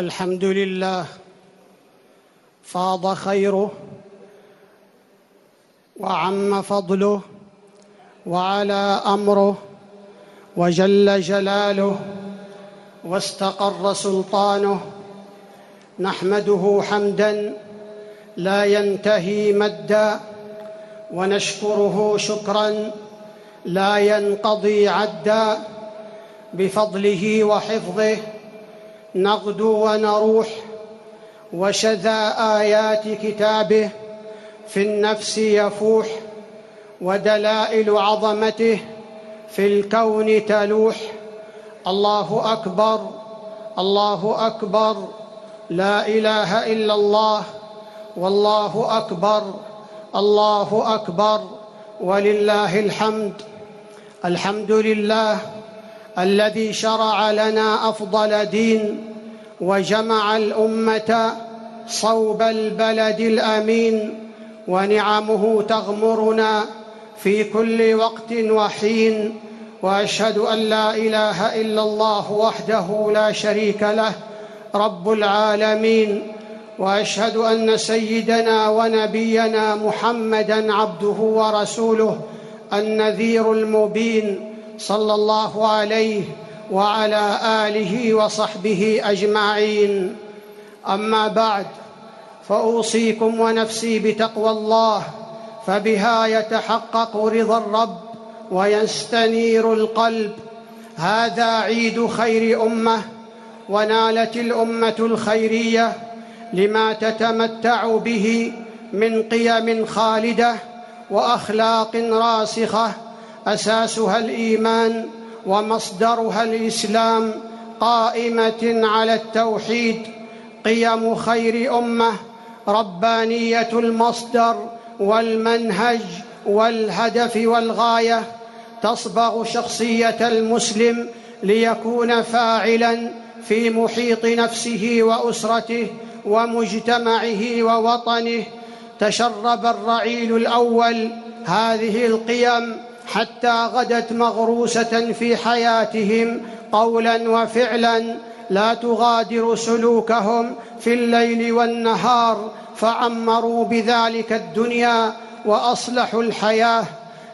الحمد لله. فاض خيره وعم فضله وعلى أمره وجل جلاله واستقر سلطانه. نحمده حمدا لا ينتهي مدا ونشكره شكرا لا ينقضي عدا. بفضله وحفظه نغدو ونروح وشذا آيات كتابه في النفس يفوح ودلائل عظمته في الكون تلوح. الله أكبر الله أكبر لا إله إلا الله والله أكبر الله أكبر ولله الحمد الحمد لله الذي شرع لنا أفضل دين وجمع الأمة صوب البلد الأمين ونعمه تغمرنا في كل وقت وحين وأشهد أن لا إله إلا الله وحده لا شريك له رب العالمين وأشهد أن سيدنا ونبينا محمدا عبده ورسوله النذير المبين صلى الله عليه وعلى آله وصحبه أجمعين. أما بعد فأوصيكم ونفسي بتقوى الله فبها يتحقق رضا الرب ويستنير القلب. هذا عيد خير أمة ونالت الأمة الخيرية لما تتمتع به من قيم خالدة وأخلاق راسخة أساسها الإيمان ومصدرها الإسلام قائمة على التوحيد قيم خير أمة ربانية المصدر والمنهج والهدف والغاية تصبغ شخصية المسلم ليكون فاعلا في محيط نفسه وأسرته ومجتمعه ووطنه تشرب الرعيل الأول. هذه القيم حتى غدت مغروسة في حياتهم قولا وفعلا لا تغادر سلوكهم في الليل والنهار فعمروا بذلك الدنيا وأصلحوا الحياة.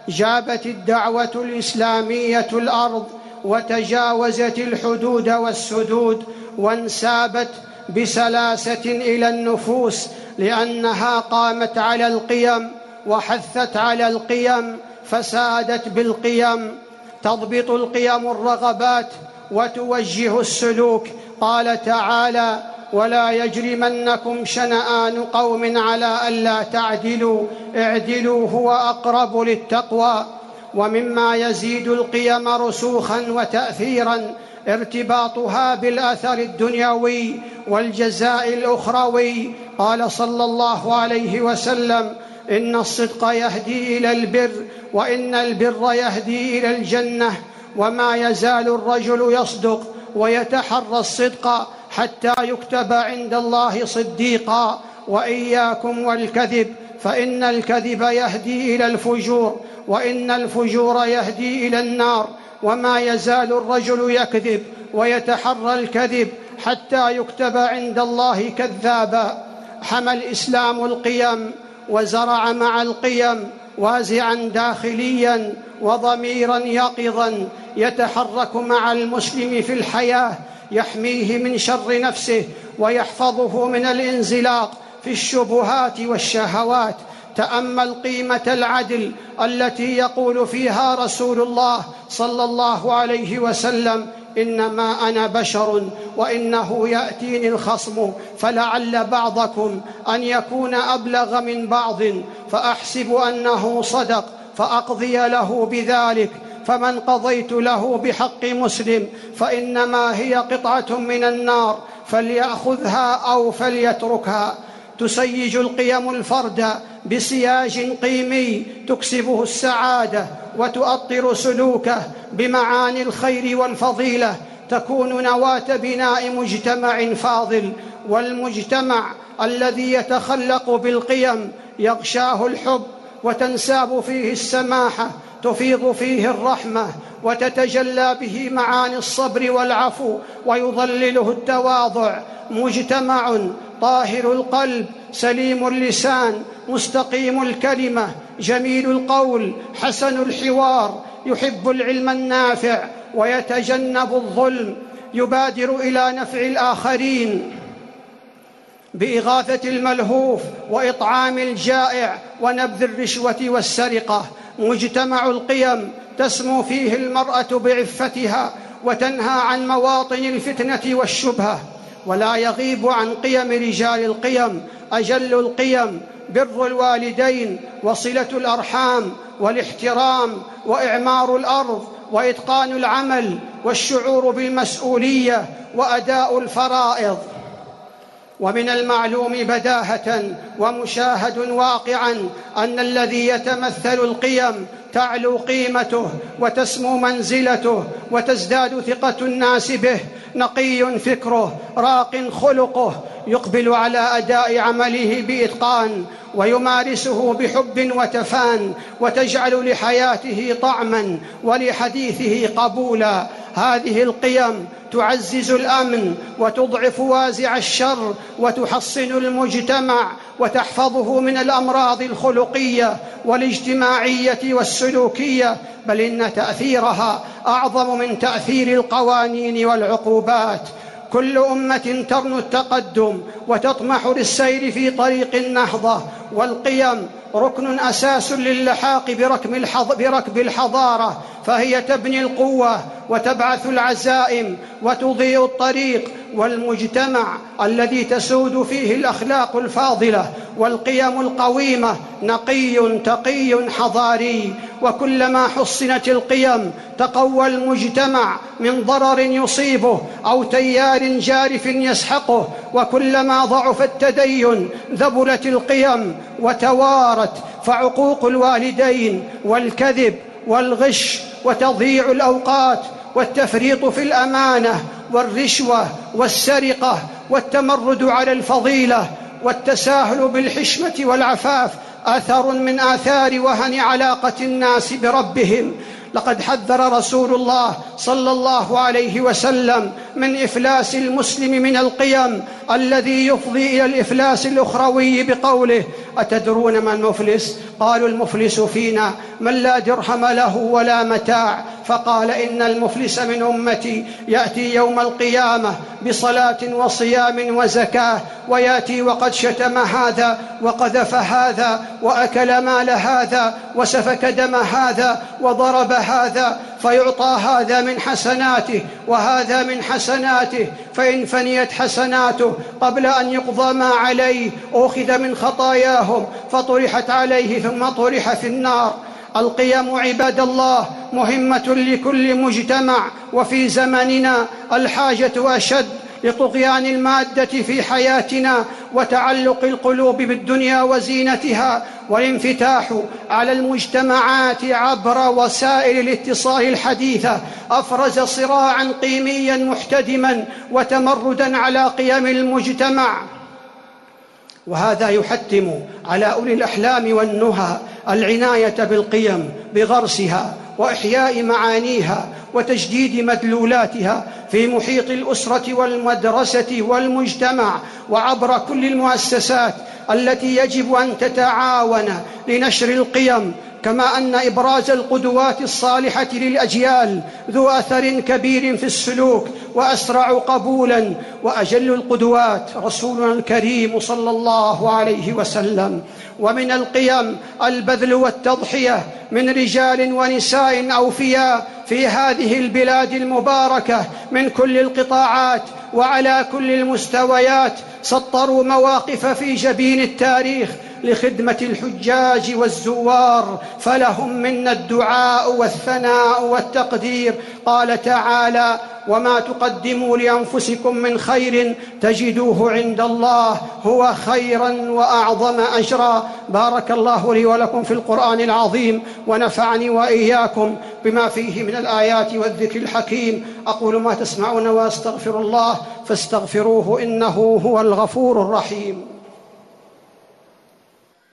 جابت الدعوة الإسلامية الأرض وتجاوزت الحدود والسدود وانسابت بسلاسة إلى النفوس لأنها قامت على القيم وحثت على القيم. فسادت بالقيم تضبط القيم الرغبات وتوجه السلوك. قال تعالى ولا يجرمنكم شنآن قوم على ألا تعدلوا اعدلوا هو أقرب للتقوى. ومما يزيد القيم رسوخا وتأثيرا ارتباطها بالأثر الدنيوي والجزاء الأخروي. قال صلى الله عليه وسلم إن الصدق يهدي إلى البر وإن البر يهدي إلى الجنة وما يزال الرجل يصدق ويتحرى الصدق حتى يكتب عند الله صديقا وإياكم والكذب فإن الكذب يهدي إلى الفجور وإن الفجور يهدي إلى النار وما يزال الرجل يكذب ويتحرى الكذب حتى يكتب عند الله كذابا. حمى الإسلام القيم وزرع مع القيم وازعا داخليا وضميرا يقظا يتحرك مع المسلم في الحياة يحميه من شر نفسه ويحفظه من الانزلاق في الشبهات والشهوات. تأمل قيمة العدل التي يقول فيها رسول الله صلى الله عليه وسلم إنما أنا بشر وإنه يأتيني الخصم فلعل بعضكم أن يكون أبلغ من بعض فأحسب أنه صدق فأقضي له بذلك فمن قضيت له بحق مسلم فإنما هي قطعة من النار فليأخذها أو فليتركها. تسيج القيم الفرد بسياج قيمي تكسبه السعادة وتؤطر سلوكه بمعاني الخير والفضيلة. تكون نواة بناء مجتمع فاضل والمجتمع الذي يتخلق بالقيم يغشاه الحب وتنساب فيه السماحه تفيض فيه الرحمة وتتجلى به معاني الصبر والعفو ويظلله التواضع. مجتمع طاهر القلب سليم اللسان مستقيم الكلمة جميل القول حسن الحوار يحب العلم النافع ويتجنب الظلم يبادر إلى نفع الآخرين. بإغاثة الملهوف وإطعام الجائع ونبذ الرشوة والسرقة مجتمع القيم تسمو فيه المرأة بعفتها وتنهى عن مواطن الفتنة والشبهة. ولا يغيب عن قيم رجال القيم أجل القيم بر الوالدين وصلة الأرحام والاحترام وإعمار الأرض وإتقان العمل والشعور بالمسؤولية وأداء الفرائض. ومن المعلوم بداهة ومشاهد واقعا أن الذي يتمثل القيم تعلو قيمته وتسمو منزلته وتزداد ثقة الناس به نقي فكره راق خلقه يقبل على أداء عمله بإتقان ويمارسه بحب وتفان وتجعل لحياته طعما ولحديثه قبولا. هذه القيم تعزز الأمن وتضعف وازع الشر وتحصن المجتمع وتحفظه من الأمراض الخلقية والاجتماعية والسلوكية بل إن تأثيرها أعظم من تأثير القوانين والعقوبات. كل أمة ترنو التقدم وتطمح للسير في طريق النهضة والقيم ركن أساس للحاق بركب الحضارة. فهي تبني القوة وتبعث العزائم وتضيء الطريق والمجتمع الذي تسود فيه الأخلاق الفاضلة والقيم القويمة نقي تقي حضاري. وكلما حصنت القيم تقوى المجتمع من ضرر يصيبه أو تيار جارف يسحقه. وكلما ضعف التدين ذبلت القيم وتوارت فعقوق الوالدين والكذب والغش وتضييع الأوقات والتفريط في الأمانة والرشوة والسرقة والتمرد على الفضيلة والتساهل بالحشمة والعفاف اثر من آثار وهن علاقة الناس بربهم. لقد حذر رسول الله صلى الله عليه وسلم من إفلاس المسلم من القيم الذي يفضي إلى الإفلاس الأخروي بقوله أتدرون ما المفلس؟ قالوا المفلس فينا من لا درهم له ولا متاع. فقال إن المفلس من أمتي يأتي يوم القيامة بصلاة وصيام وزكاة ويأتي وقد شتم هذا وقذف هذا وأكل مال هذا وسفك دم هذا وضرب هذا فيعطى هذا من حسناته وهذا من حسناته فإن فنيت حسناته قبل أن يقضى ما عليه أخذ من خطاياهم فطرحت عليه ثم طرح في النار. القيم عباد الله مهمة لكل مجتمع وفي زمننا الحاجة أشد لطغيان المادة في حياتنا وتعلق القلوب بالدنيا وزينتها والانفتاح على المجتمعات عبر وسائل الاتصال الحديثه أفرز صراعا قيميا محتدما وتمردا على قيم المجتمع. وهذا يحتم على أولي الأحلام والنهى العناية بالقيم بغرسها وإحياء معانيها وتجديد مدلولاتها في محيط الأسرة والمدرسة والمجتمع وعبر كل المؤسسات التي يجب أن تتعاون لنشر القيم كما أن إبراز القدوات الصالحة للأجيال ذو أثر كبير في السلوك وأسرع قبولا وأجل القدوات. رسولنا الكريم صلى الله عليه وسلم. ومن القيم البذل والتضحية من رجال ونساء أوفياء في هذه البلاد المباركة من كل القطاعات وعلى كل المستويات سطروا مواقف في جبين التاريخ لخدمة الحجاج والزوار فلهم منا الدعاء والثناء والتقدير. قال تعالى وما تقدموا لأنفسكم من خير تجدوه عند الله هو خيرا وأعظم أجرا. بارك الله لي ولكم في القرآن العظيم ونفعني وإياكم بما فيه من الآيات والذكر الحكيم. أقول ما تسمعون وأستغفر الله فاستغفروه إنه هو الغفور الرحيم.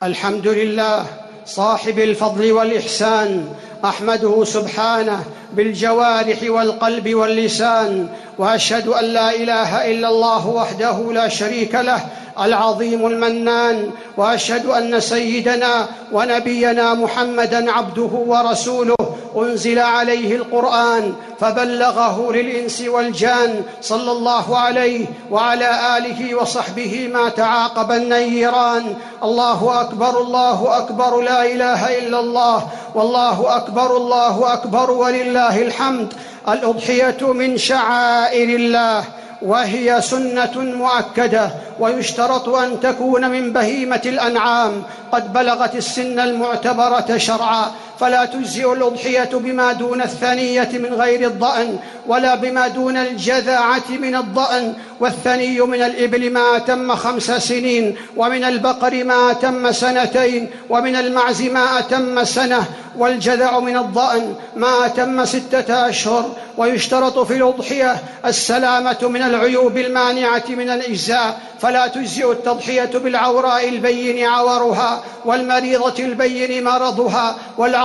الحمد لله صاحب الفضل والإحسان أحمده سبحانه بالجوارح والقلب واللسان وأشهد أن لا إله إلا الله وحده لا شريك له العظيم المنان وأشهد أن سيدنا ونبينا محمدا عبده ورسوله أنزل عليه القرآن فبلغه للإنس والجان صلى الله عليه وعلى آله وصحبه ما تعاقب النيران. الله أكبر الله أكبر لا إله إلا الله والله أكبر الله أكبر ولله الحمد. الأضحية من شعائر الله. وهي سنة مؤكدة ويشترط أن تكون من بهيمة الأنعام قد بلغت السن المعتبرة شرعا. فلا تجزئ الأضحية بما دون الثنية من غير الضأن ولا بما دون الجذعه من الضأن. والثني من الإبل ما أتم خمس سنين ومن البقر ما أتم سنتين ومن المعز ما أتم سنة. والجذع من الضأن ما أتم ستة أشهر. ويشترط في الأضحية السلامة من العيوب المانعة من الإجزاء. فلا تجزئ التضحية بالعوراء البين عورها والمريضة البين مرضها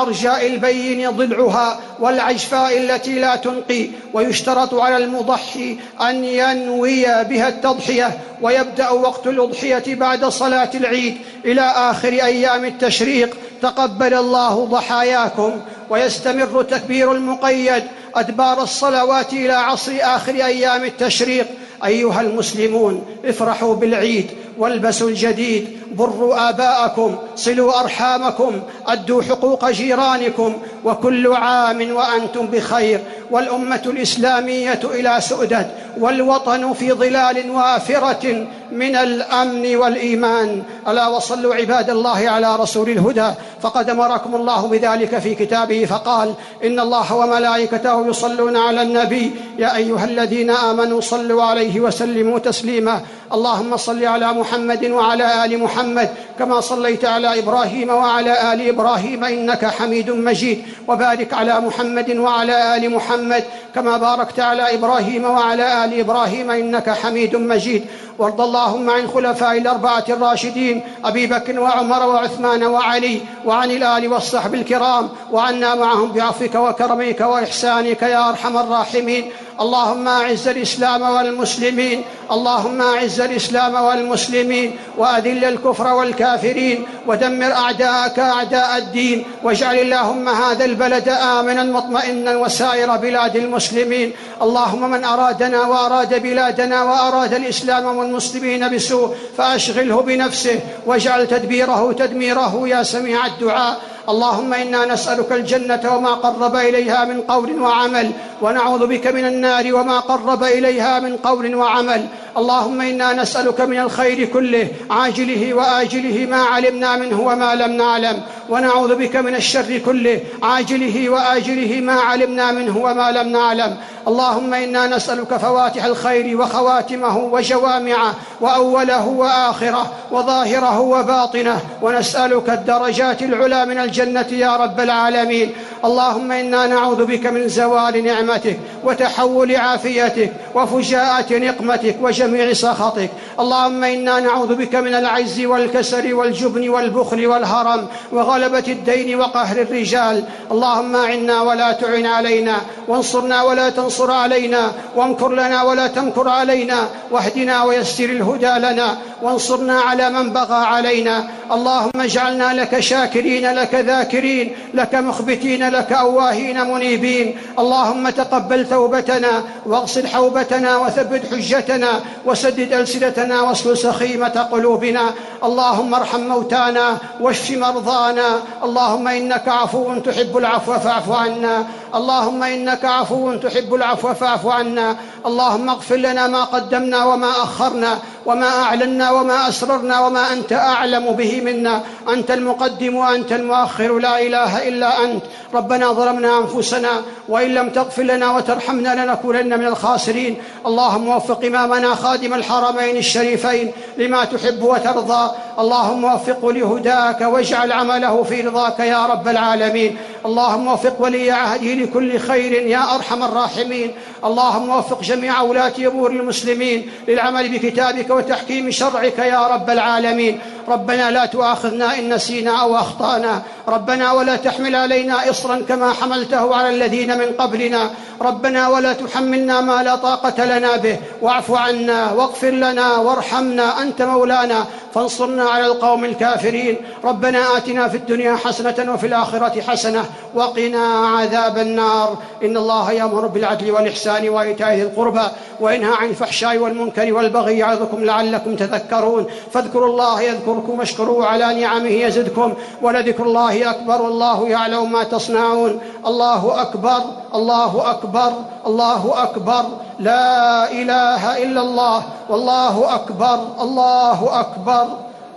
والعرجاء البين ضلعها والعجفاء التي لا تنقي ويشترط على المضحي أن ينوي بها التضحية ويبدأ وقت الأضحية بعد صلاة العيد إلى آخر أيام التشريق. تقبل الله ضحاياكم. ويستمر تكبير المقيد أدبار الصلوات إلى عصر آخر أيام التشريق. أيها المسلمون افرحوا بالعيد. والبسوا الجديد بروا آباءكم صلوا أرحامكم أدوا حقوق جيرانكم وكل عام وأنتم بخير. والأمة الإسلامية إلى سؤدد والوطن في ظلال وافرة من الأمن والإيمان. ألا وصلوا عباد الله على رسول الهدى. فقد أمركم الله بذلك في كتابه فقال إن الله وملائكته يصلون على النبي. يا أيها الذين آمنوا صلوا عليه وسلموا تسليما. اللهم صل على محمد وعلى آل محمد كما صليت على إبراهيم وعلى آل إبراهيم إنك حميد مجيد وبارك على محمد وعلى آل محمد كما باركت على إبراهيم وعلى آل إبراهيم إنك حميد مجيد وارض اللهم عن خلفاء الأربعة الراشدين أبي بكر وعمر وعثمان وعلي وعن الآل والصحب الكرام وعنا معهم بعفوك وكرمك وإحسانك يا أرحم الراحمين. اللهم أعز الإسلام والمسلمين اللهم أعز الإسلام والمسلمين وأذل الكفر والكافرين ودمر أعداءك أعداء الدين واجعل اللهم هذا البلد آمنا مطمئنا وسائر بلاد المسلمين. اللهم من أرادنا وأراد بلادنا وأراد الإسلام والمسلمين بسوء فأشغله بنفسه واجعل تدبيره تدميره يا سميع الدعاء. اللهم إنا نسألك الجنة وما قرب إليها من قول وعمل ونعوذ بك من النار وما قرب إليها من قول وعمل. اللهم إنا نسألك من الخير كله عاجله وآجله ما علمنا منه وما لم نعلم ونعوذ بك من الشر كله عاجله وآجله ما علمنا منه وما لم نعلم. اللهم إنا نسألك فواتح الخير وخواتمه وجوامعه وأوله وآخره وظاهره وباطنه ونسألك الدرجات العلى من الجنة يا رب العالمين. اللهم إنا نعوذ بك من زوال نعمتك وتحول عافيتك وفجاءة نقمتك وجميع سخطك. اللهم إنا نعوذ بك من العجز والكسل والجبن والبخل والهرم وغلبة الدين وقهر الرجال. اللهم اعنا ولا تعن علينا وانصرنا ولا تنصر علينا وامكر لنا ولا تمكر علينا واهدنا ويسر الهدى لنا وانصرنا على من بغى علينا. اللهم اجعلنا لك شاكرين لك ذاكرين لك مخبتين لك أواهين منيبين. اللهم تقبل توبتنا واغسل حوبتنا وثبت حجتنا وسدد ألسنتنا واسل سخيمة قلوبنا. اللهم ارحم موتانا واشف مرضانا. اللهم إنك عفو تحب العفو فاعف عنا. اللهم إنك عفو تحب العفو فاعف عنا. اللهم اغفر لنا ما قدمنا وما أخرنا. وما أعلنا وما أسررنا وما أنت أعلم به منا. أنت المقدم وأنت المؤخر. لا إله إلا أنت. ربنا ظلمنا أنفسنا وإن لم تغفر لنا وترحمنا لنكونن من الخاسرين. اللهم وفق إمامنا خادم الحرمين الشريفين لما تحب وترضى. اللهم وفقه لهداك واجعل عمله في رضاك يا رب العالمين. اللهم وفق ولي عهده لكل خير يا أرحم الراحمين. اللهم وفق جميع ولاه أمور المسلمين للعمل بكتابك وتحكيم شرعك يا رب العالمين. ربنا لا تؤاخذنا إن نسينا أو أخطأنا. ربنا ولا تحمل علينا إصرا كما حملته على الذين من قبلنا. ربنا ولا تحملنا ما لا طاقة لنا به. واعف عنا واغفر لنا وارحمنا أنت مولانا. فانصرنا على القوم الكافرين. ربنا آتنا في الدنيا حسنة وفي الآخرة حسنة. وقنا عذاب النار. إن الله يأمر بالعدل والإحسان وإيتاء ذي القربى وينهى عن الفحشاء والمنكر والبغي يعظكم لعلكم تذكرون. فاذكروا الله يذكركم واشكروه على نعمه يزدكم. ولذكر الله أكبر والله يعلم ما تصنعون. الله أكبر الله أكبر الله أكبر. لا إله إلا الله والله أكبر الله أكبر.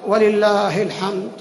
ولله الحمد.